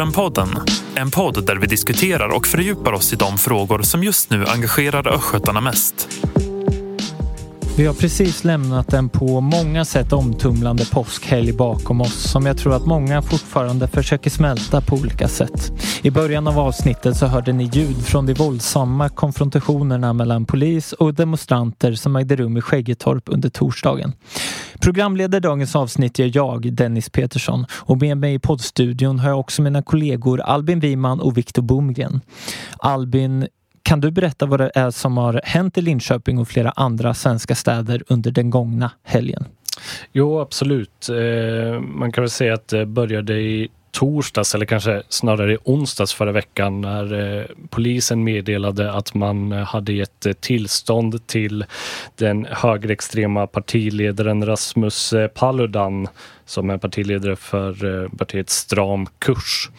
Korrenpodden, en podd där vi diskuterar och fördjupar oss i de frågor som just nu engagerar östgötarna mest. Vi har precis lämnat en på många sätt omtumlande påskhelg bakom oss som jag tror att många fortfarande försöker smälta på olika sätt. I början av avsnittet så hörde ni ljud från de våldsamma konfrontationerna mellan polis och demonstranter som ägde rum i Skäggetorp under torsdagen. Programleder dagens avsnitt är jag, Dennis Petersson och med mig i poddstudion har jag också mina kollegor Albin Wiman och Viktor Bomgren. Albin, kan du berätta vad det är som har hänt i Linköping och flera andra svenska städer under den gångna helgen? Jo, absolut. Eh, man kan väl säga att det började i torsdags eller kanske snarare i onsdags förra veckan när eh, polisen meddelade att man hade gett eh, tillstånd till den högerextrema partiledaren Rasmus eh, Paludan som är partiledare för eh, partiet Stram kurs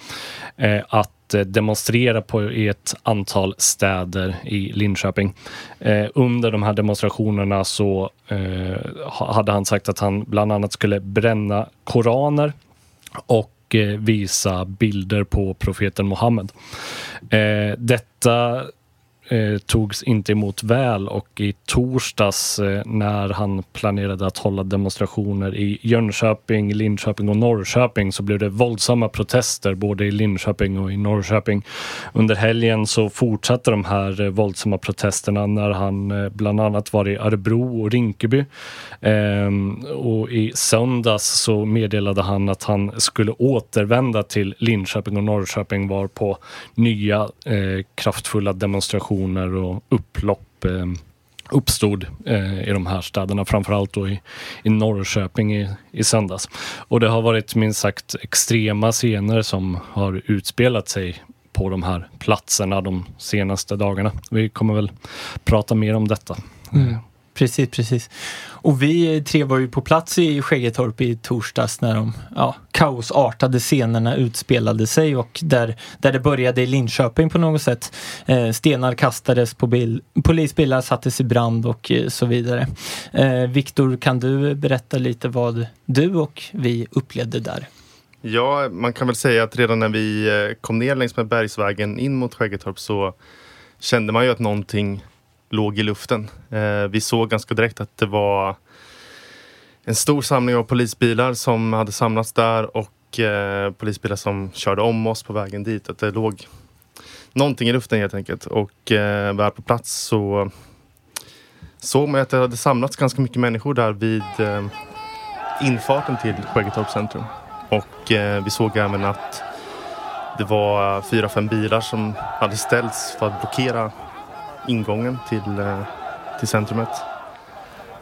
att Eh, demonstrera på i ett antal städer i Linköping. Eh, under de här demonstrationerna så eh, hade han sagt att han bland annat skulle bränna koraner och eh, visa bilder på profeten Muhammed. Eh, detta eh, togs inte emot väl och i torsdags eh, när han planerade att hålla demonstrationer i Jönköping, Linköping och Norrköping så blev det våldsamma protester både i Linköping och i Norrköping. Under helgen så fortsatte de här eh, våldsamma protesterna när han eh, bland annat var i Örebro och Rinkeby. Ehm, och i söndags så meddelade han att han skulle återvända till Linköping och Norrköping var på nya eh, kraftfulla demonstrationer demonstrationer och upplopp eh, uppstod eh, i de här städerna, framförallt då i, i Norrköping i, i söndags. Och det har varit minst sagt extrema scener som har utspelat sig på de här platserna de senaste dagarna. Vi kommer väl prata mer om detta. Mm. Precis, precis. Och vi tre var ju på plats i Skäggetorp i torsdags när de ja, kaosartade scenerna utspelade sig och där, där det började i Linköping på något sätt. Eh, stenar kastades på bil, polisbilar sattes i brand och eh, så vidare. Eh, Viktor, kan du berätta lite vad du och vi upplevde där? Ja, man kan väl säga att redan när vi eh, kom ner längs med bergsvägen in mot Skäggetorp så kände man ju att någonting låg i luften. Eh, vi såg ganska direkt att det var en stor samling av polisbilar som hade samlats där och eh, polisbilar som körde om oss på vägen dit. Att det låg någonting i luften helt enkelt. Och eh, väl på plats så såg man att det hade samlats ganska mycket människor där vid eh, infarten till Skäggetorp centrum. Och eh, vi såg även att det var fyra, fem bilar som hade ställts för att blockera ingången till, eh, till centrumet.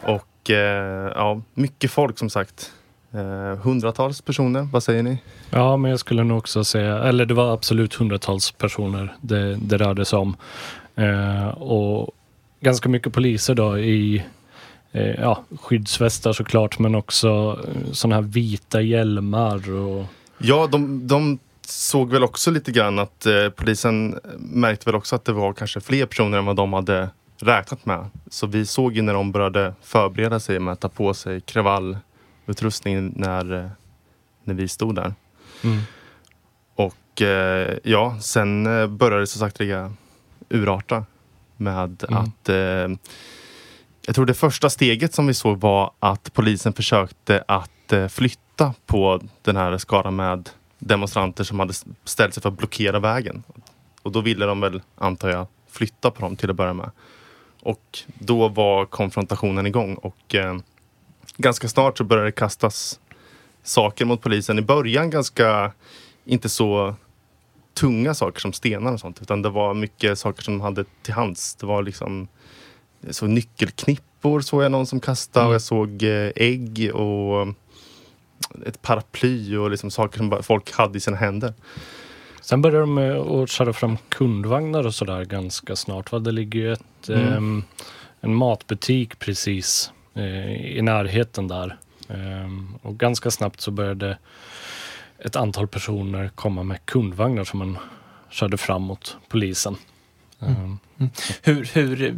Och eh, ja, mycket folk som sagt. Eh, hundratals personer, vad säger ni? Ja, men jag skulle nog också säga, eller det var absolut hundratals personer det, det rörde sig om. Och ganska mycket poliser då i ja, skyddsvästar såklart, men också sådana här vita hjälmar. Och... Ja, de, de såg väl också lite grann att eh, polisen märkte väl också att det var kanske fler personer än vad de hade räknat med. Så vi såg ju när de började förbereda sig med att ta på sig kravallutrustning när, eh, när vi stod där. Mm. Och eh, ja, sen eh, började det så sakteliga urarta med mm. att eh, jag tror det första steget som vi såg var att polisen försökte att flytta på den här skaran med demonstranter som hade ställt sig för att blockera vägen. Och då ville de väl, antar jag, flytta på dem till att börja med. Och då var konfrontationen igång och eh, ganska snart så började det kastas saker mot polisen. I början ganska, inte så tunga saker som stenar och sånt, utan det var mycket saker som de hade till hands. Det var liksom så nyckelknippor såg jag någon som kastade mm. och jag såg eh, ägg och ett paraply och liksom saker som folk hade i sina händer. Sen började de med att köra fram kundvagnar och sådär ganska snart. Va? Det ligger ju ett, mm. eh, en matbutik precis eh, i närheten där. Eh, och ganska snabbt så började ett antal personer komma med kundvagnar som man körde fram mot polisen. Mm. Ehm. Mm. Hur, hur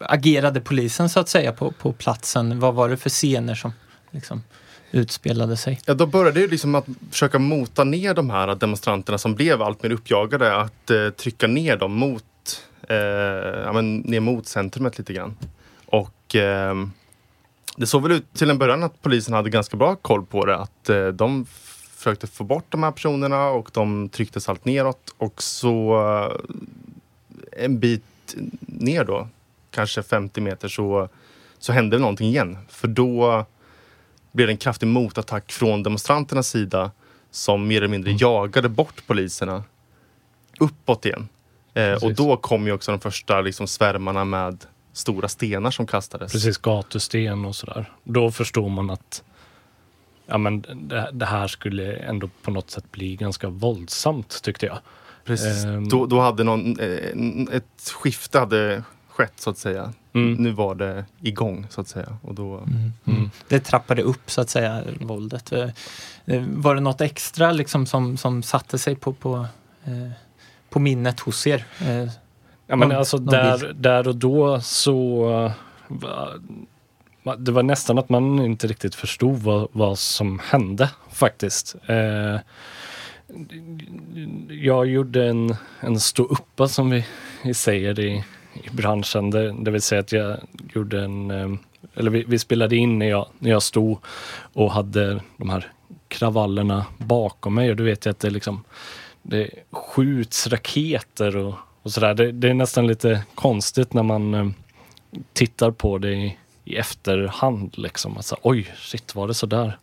agerade polisen så att säga på, på platsen? Vad var det för scener som liksom utspelade sig. Ja, då började det liksom att försöka mota ner de här demonstranterna som blev allt mer uppjagade. Att eh, trycka ner dem mot, eh, ja, men ner mot centrumet lite grann. Och eh, det såg väl ut till en början att polisen hade ganska bra koll på det. Att eh, de försökte få bort de här personerna och de trycktes allt neråt. Och så eh, en bit ner då, kanske 50 meter, så, så hände någonting igen. För då blev det en kraftig motattack från demonstranternas sida som mer eller mindre jagade bort poliserna uppåt igen. Eh, och då kom ju också de första liksom, svärmarna med stora stenar som kastades. Precis, gatusten och sådär. Då förstår man att ja, men det, det, här skulle ändå på något sätt bli ganska våldsamt tyckte jag. Precis. Um, då, då hade någon, eh, ett skifte hade skett så att säga. Mm. Nu var det igång så att säga. Och då, mm. Mm. mm. Det trappade upp så att säga, våldet. Eh, eh, var det något extra liksom som, som satte sig på, på, eh, på minnet hos er? Eh, ja, men alltså där, där och då så det var nästan att man inte riktigt förstod vad, vad som hände faktiskt. Eh, jag gjorde en, en stå-uppa som vi, vi säger i, i branschen. Det, det vill säga att jag gjorde en, eh, eller vi, vi, spelade in när jag, när jag stod och hade de här kravallerna bakom mig och då vet jag att det liksom det skjuts raketer och, och sådär. Det, det, är nästan lite konstigt när man eh, tittar på det i, i efterhand liksom. Alltså, oj, shit var det sådär?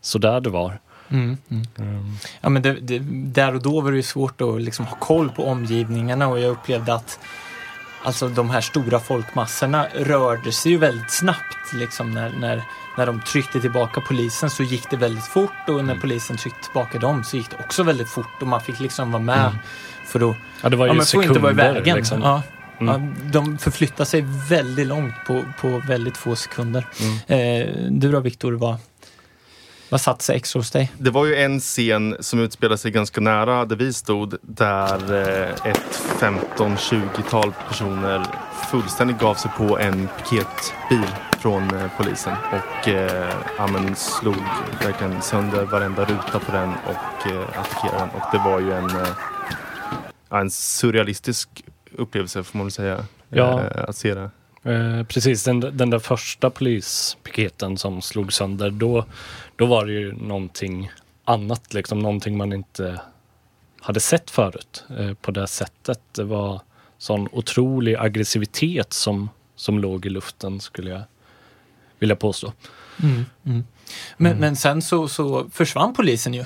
Sådär det var. Mm, mm. Mm. Ja, men det, det, där och då var det ju svårt att liksom ha koll på omgivningarna och jag upplevde att alltså, de här stora folkmassorna rörde sig ju väldigt snabbt. Liksom, när, när, när de tryckte tillbaka polisen så gick det väldigt fort och när mm. polisen tryckte tillbaka dem så gick det också väldigt fort och man fick liksom vara med. Mm. För att ja, det var ju ja, men sekunder, inte vara i vägen. Liksom. Ja. Mm. Ja, de förflyttar sig väldigt långt på, på väldigt få sekunder. Mm. Eh, du då Viktor, vad, vad satt sig extra hos dig? Det var ju en scen som utspelade sig ganska nära där vi stod där eh, ett 15-20-tal personer fullständigt gav sig på en piketbil från eh, polisen och eh, ja, slog verkligen sönder varenda ruta på den och eh, attackerade den. Och det var ju en, eh, en surrealistisk upplevelse får man väl säga. Ja. Eh, att se det. Eh, precis, den, den där första polispiketen som slog sönder, då, då var det ju någonting annat, liksom någonting man inte hade sett förut eh, på det sättet. Det var sån otrolig aggressivitet som, som låg i luften skulle jag vilja påstå. Mm, mm. Men, mm. men sen så, så försvann polisen ju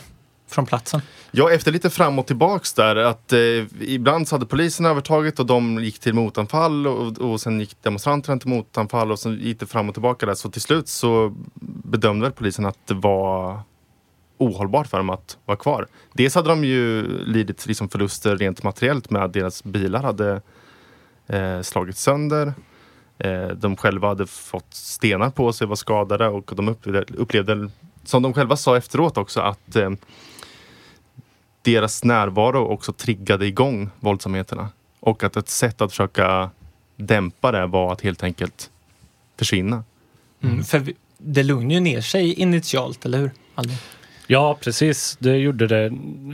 från platsen. Ja, efter lite fram och tillbaks där. Att, eh, ibland så hade polisen övertaget och de gick till motanfall och, och sen gick demonstranterna till motanfall och sen gick det fram och tillbaka där. Så till slut så bedömde väl polisen att det var ohållbart för dem att vara kvar. Dels hade de ju lidit liksom förluster rent materiellt med att deras bilar hade eh, slagits sönder. Eh, de själva hade fått stenar på sig, var skadade och de upplevde, upplevde som de själva sa efteråt också, att eh, deras närvaro också triggade igång våldsamheterna. Och att ett sätt att försöka dämpa det var att helt enkelt försvinna. Mm, för det lugnade ju ner sig initialt, eller hur? Aldrig. Ja, precis. Det gjorde det.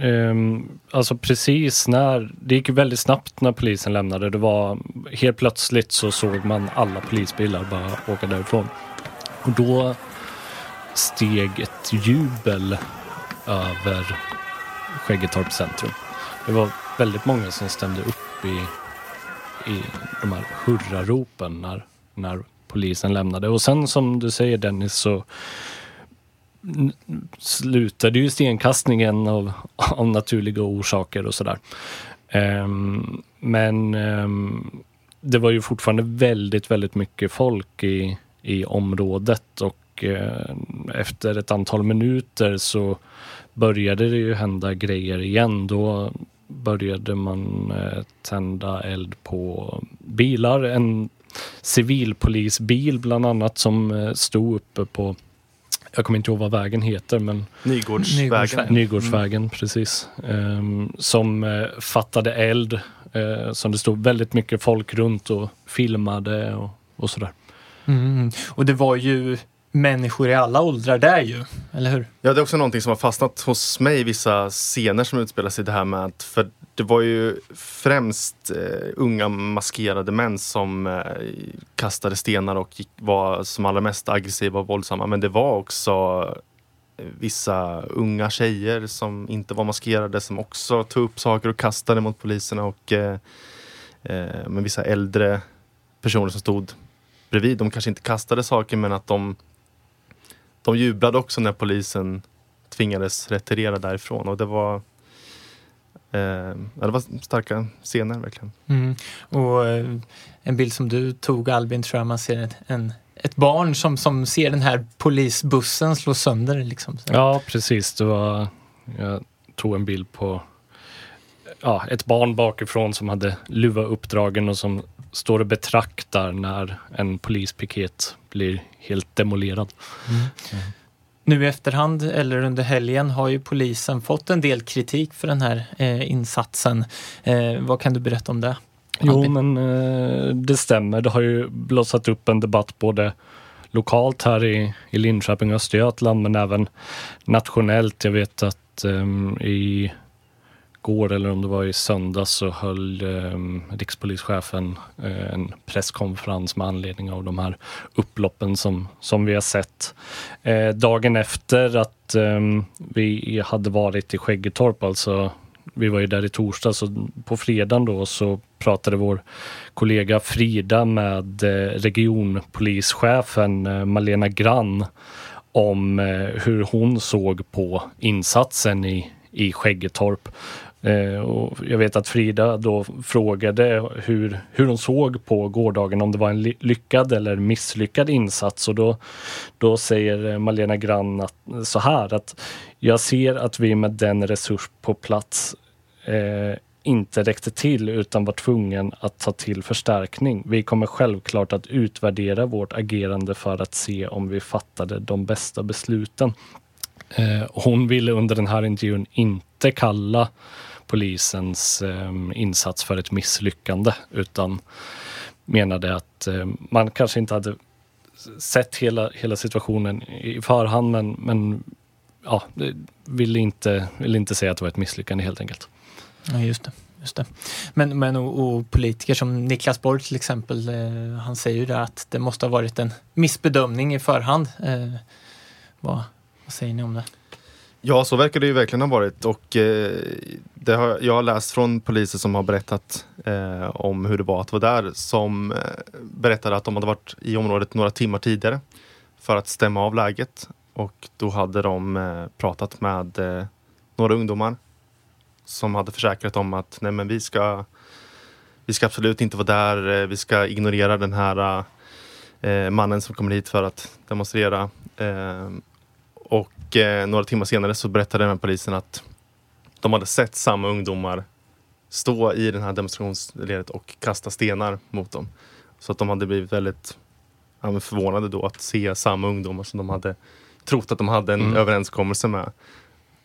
Um, alltså precis när, det gick väldigt snabbt när polisen lämnade. Det var helt plötsligt så såg man alla polisbilar bara åka därifrån. Och då steg ett jubel över Skäggetorp centrum. Det var väldigt många som stämde upp i, i de här hurraropen när, när polisen lämnade. Och sen som du säger Dennis så slutade ju stenkastningen av, av naturliga orsaker och sådär. Um, men um, det var ju fortfarande väldigt, väldigt mycket folk i, i området och uh, efter ett antal minuter så började det ju hända grejer igen. Då började man eh, tända eld på bilar. En civilpolisbil bland annat som eh, stod uppe på jag kommer inte ihåg vad vägen heter men Nygårdsvägen. Nygårdsvägen, mm. precis. Um, som uh, fattade eld. Uh, som det stod väldigt mycket folk runt och filmade och, och sådär. Mm. Och det var ju människor i alla åldrar där ju, eller hur? Ja, det är också någonting som har fastnat hos mig i vissa scener som utspelar sig det här med att, för det var ju främst eh, unga maskerade män som eh, kastade stenar och gick, var som allra mest aggressiva och våldsamma. Men det var också eh, vissa unga tjejer som inte var maskerade som också tog upp saker och kastade mot poliserna och eh, eh, med vissa äldre personer som stod bredvid. De kanske inte kastade saker men att de, de jublade också när polisen tvingades retirera därifrån och det var Eh, det var starka scener verkligen. Mm. Och eh, en bild som du tog Albin tror jag man ser ett, en, ett barn som, som ser den här polisbussen slå sönder. Liksom. Ja precis, det var, jag tog en bild på ja, ett barn bakifrån som hade luva uppdragen och som står och betraktar när en polispiket blir helt demolerad. Mm. Mm. Nu i efterhand eller under helgen har ju polisen fått en del kritik för den här eh, insatsen. Eh, vad kan du berätta om det? Jo, men eh, det stämmer. Det har ju blossat upp en debatt både lokalt här i, i Linköping och Östergötland men även nationellt. Jag vet att um, i igår eller om det var i söndags så höll eh, rikspolischefen eh, en presskonferens med anledning av de här upploppen som, som vi har sett. Eh, dagen efter att eh, vi hade varit i Skäggetorp, alltså vi var ju där i torsdag, så på fredagen då så pratade vår kollega Frida med eh, regionpolischefen eh, Malena Grann om eh, hur hon såg på insatsen i, i Skäggetorp. Eh, och jag vet att Frida då frågade hur, hur hon såg på gårdagen, om det var en lyckad eller misslyckad insats. Och då, då säger Malena Grann att, så här att jag ser att vi med den resurs på plats eh, inte räckte till utan var tvungen att ta till förstärkning. Vi kommer självklart att utvärdera vårt agerande för att se om vi fattade de bästa besluten. Eh, hon ville under den här intervjun inte kalla polisens eh, insats för ett misslyckande utan menade att eh, man kanske inte hade sett hela, hela situationen i förhand men, men ja, ville inte, vill inte säga att det var ett misslyckande helt enkelt. Ja, just det. Just det. Men, men och, och politiker som Niklas Borg till exempel, eh, han säger ju det att det måste ha varit en missbedömning i förhand. Eh, vad, vad säger ni om det? Ja, så verkar det ju verkligen ha varit. Och eh, det har, jag har läst från poliser som har berättat eh, om hur det var att vara där som eh, berättade att de hade varit i området några timmar tidigare för att stämma av läget. Och då hade de eh, pratat med eh, några ungdomar som hade försäkrat om att nej men vi ska vi ska absolut inte vara där, eh, vi ska ignorera den här eh, mannen som kommer hit för att demonstrera. Eh, och eh, några timmar senare så berättade den polisen att de hade sett samma ungdomar stå i den här demonstrationsledet och kasta stenar mot dem. Så att de hade blivit väldigt ja, förvånade då att se samma ungdomar som de hade trott att de hade en mm. överenskommelse med.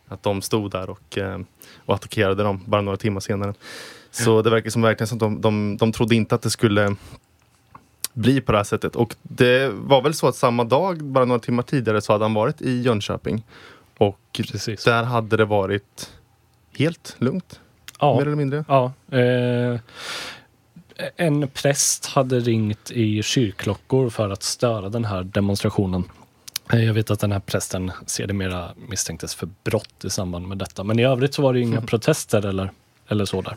Att de stod där och, eh, och attackerade dem bara några timmar senare. Så det verkar som verkligen som att de, de, de trodde inte att det skulle bli på det här sättet. Och det var väl så att samma dag, bara några timmar tidigare, så hade han varit i Jönköping. Och Precis. där hade det varit helt lugnt. Ja. Mer eller mindre. Ja. Eh, en präst hade ringt i kyrkklockor för att störa den här demonstrationen. Eh, jag vet att den här prästen sedermera misstänktes för brott i samband med detta. Men i övrigt så var det inga protester eller eller så där.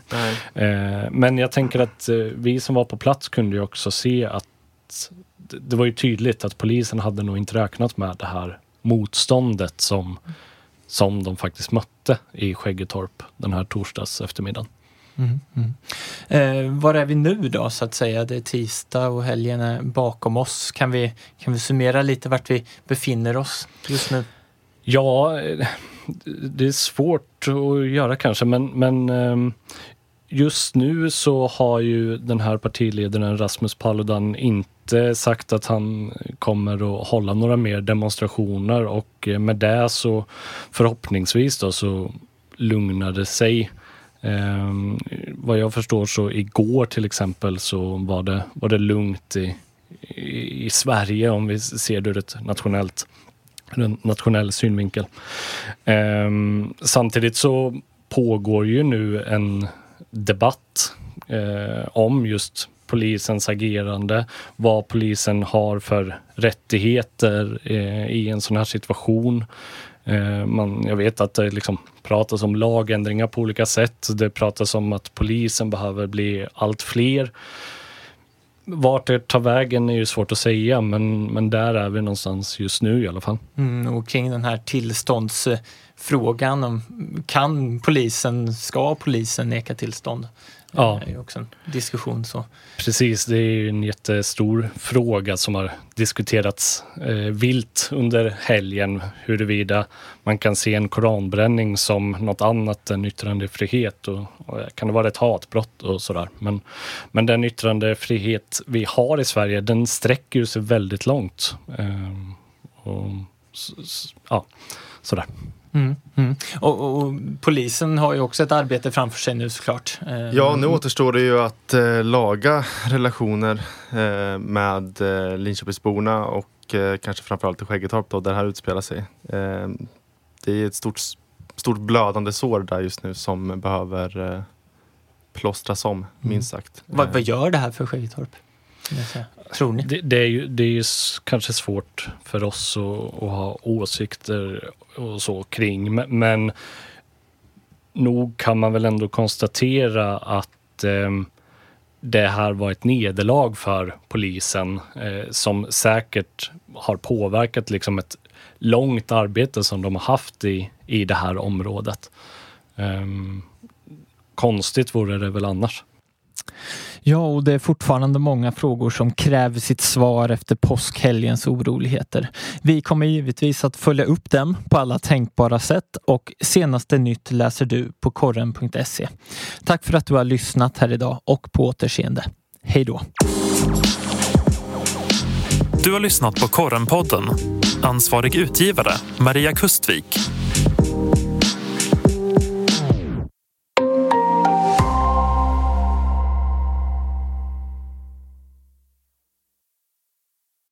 Eh, men jag tänker att eh, vi som var på plats kunde ju också se att det var ju tydligt att polisen hade nog inte räknat med det här motståndet som, som de faktiskt mötte i Skäggetorp den här torsdags eftermiddagen. Mm, mm. Eh, var är vi nu då så att säga? Det är tisdag och helgen är bakom oss. Kan vi, kan vi summera lite vart vi befinner oss just nu? Ja, det är svårt att göra kanske, men, men ehm, just nu så har ju den här partiledaren Rasmus Paludan inte sagt att han kommer att hålla några mer demonstrationer och eh, med det så förhoppningsvis då så lugnar det sig. Eh, vad jag förstår så igår till exempel så var det, var det lugnt i, i, i Sverige om vi ser det ur ett nationellt ur en nationell synvinkel. Ehm, samtidigt så pågår ju nu en debatt eh, om just polisens agerande, vad polisen har för rättigheter eh, i en sån här situation. Eh, man, jag vet att det liksom pratas om lagändringar på olika sätt. Det pratas om att polisen behöver bli allt fler. Vart det tar vägen är ju svårt att säga men, men där är vi någonstans just nu i alla fall. Mm, och kring den här tillståndsfrågan, kan polisen, ska polisen neka tillstånd? Ja. Det är också en diskussion. Så. Precis, det är en jättestor fråga som har diskuterats eh, vilt under helgen huruvida man kan se en koranbränning som något annat än yttrandefrihet och, och kan det vara ett hatbrott och sådär. Men, men den yttrandefrihet vi har i Sverige den sträcker sig väldigt långt. Eh, och, ja, sådär. Mm, mm. Och, och, polisen har ju också ett arbete framför sig nu såklart. Eh, ja, nu återstår det ju att eh, laga relationer eh, med eh, Linköpingsborna och eh, kanske framförallt i Skäggetorp då, där det här utspelar sig. Eh, det är ett stort, stort blödande sår där just nu som behöver eh, plåstras om, mm. minst sagt. Vad, vad gör det här för Skäggetorp? Tror ni? Det, det, är ju, det är ju kanske svårt för oss att, att ha åsikter och så kring. Men nog kan man väl ändå konstatera att eh, det här var ett nederlag för polisen eh, som säkert har påverkat liksom ett långt arbete som de har haft i, i det här området. Eh, konstigt vore det väl annars. Ja, och det är fortfarande många frågor som kräver sitt svar efter påskhelgens oroligheter. Vi kommer givetvis att följa upp dem på alla tänkbara sätt och senaste nytt läser du på korren.se. Tack för att du har lyssnat här idag och på återseende. Hej då! Du har lyssnat på Korrenpodden. Ansvarig utgivare Maria Kustvik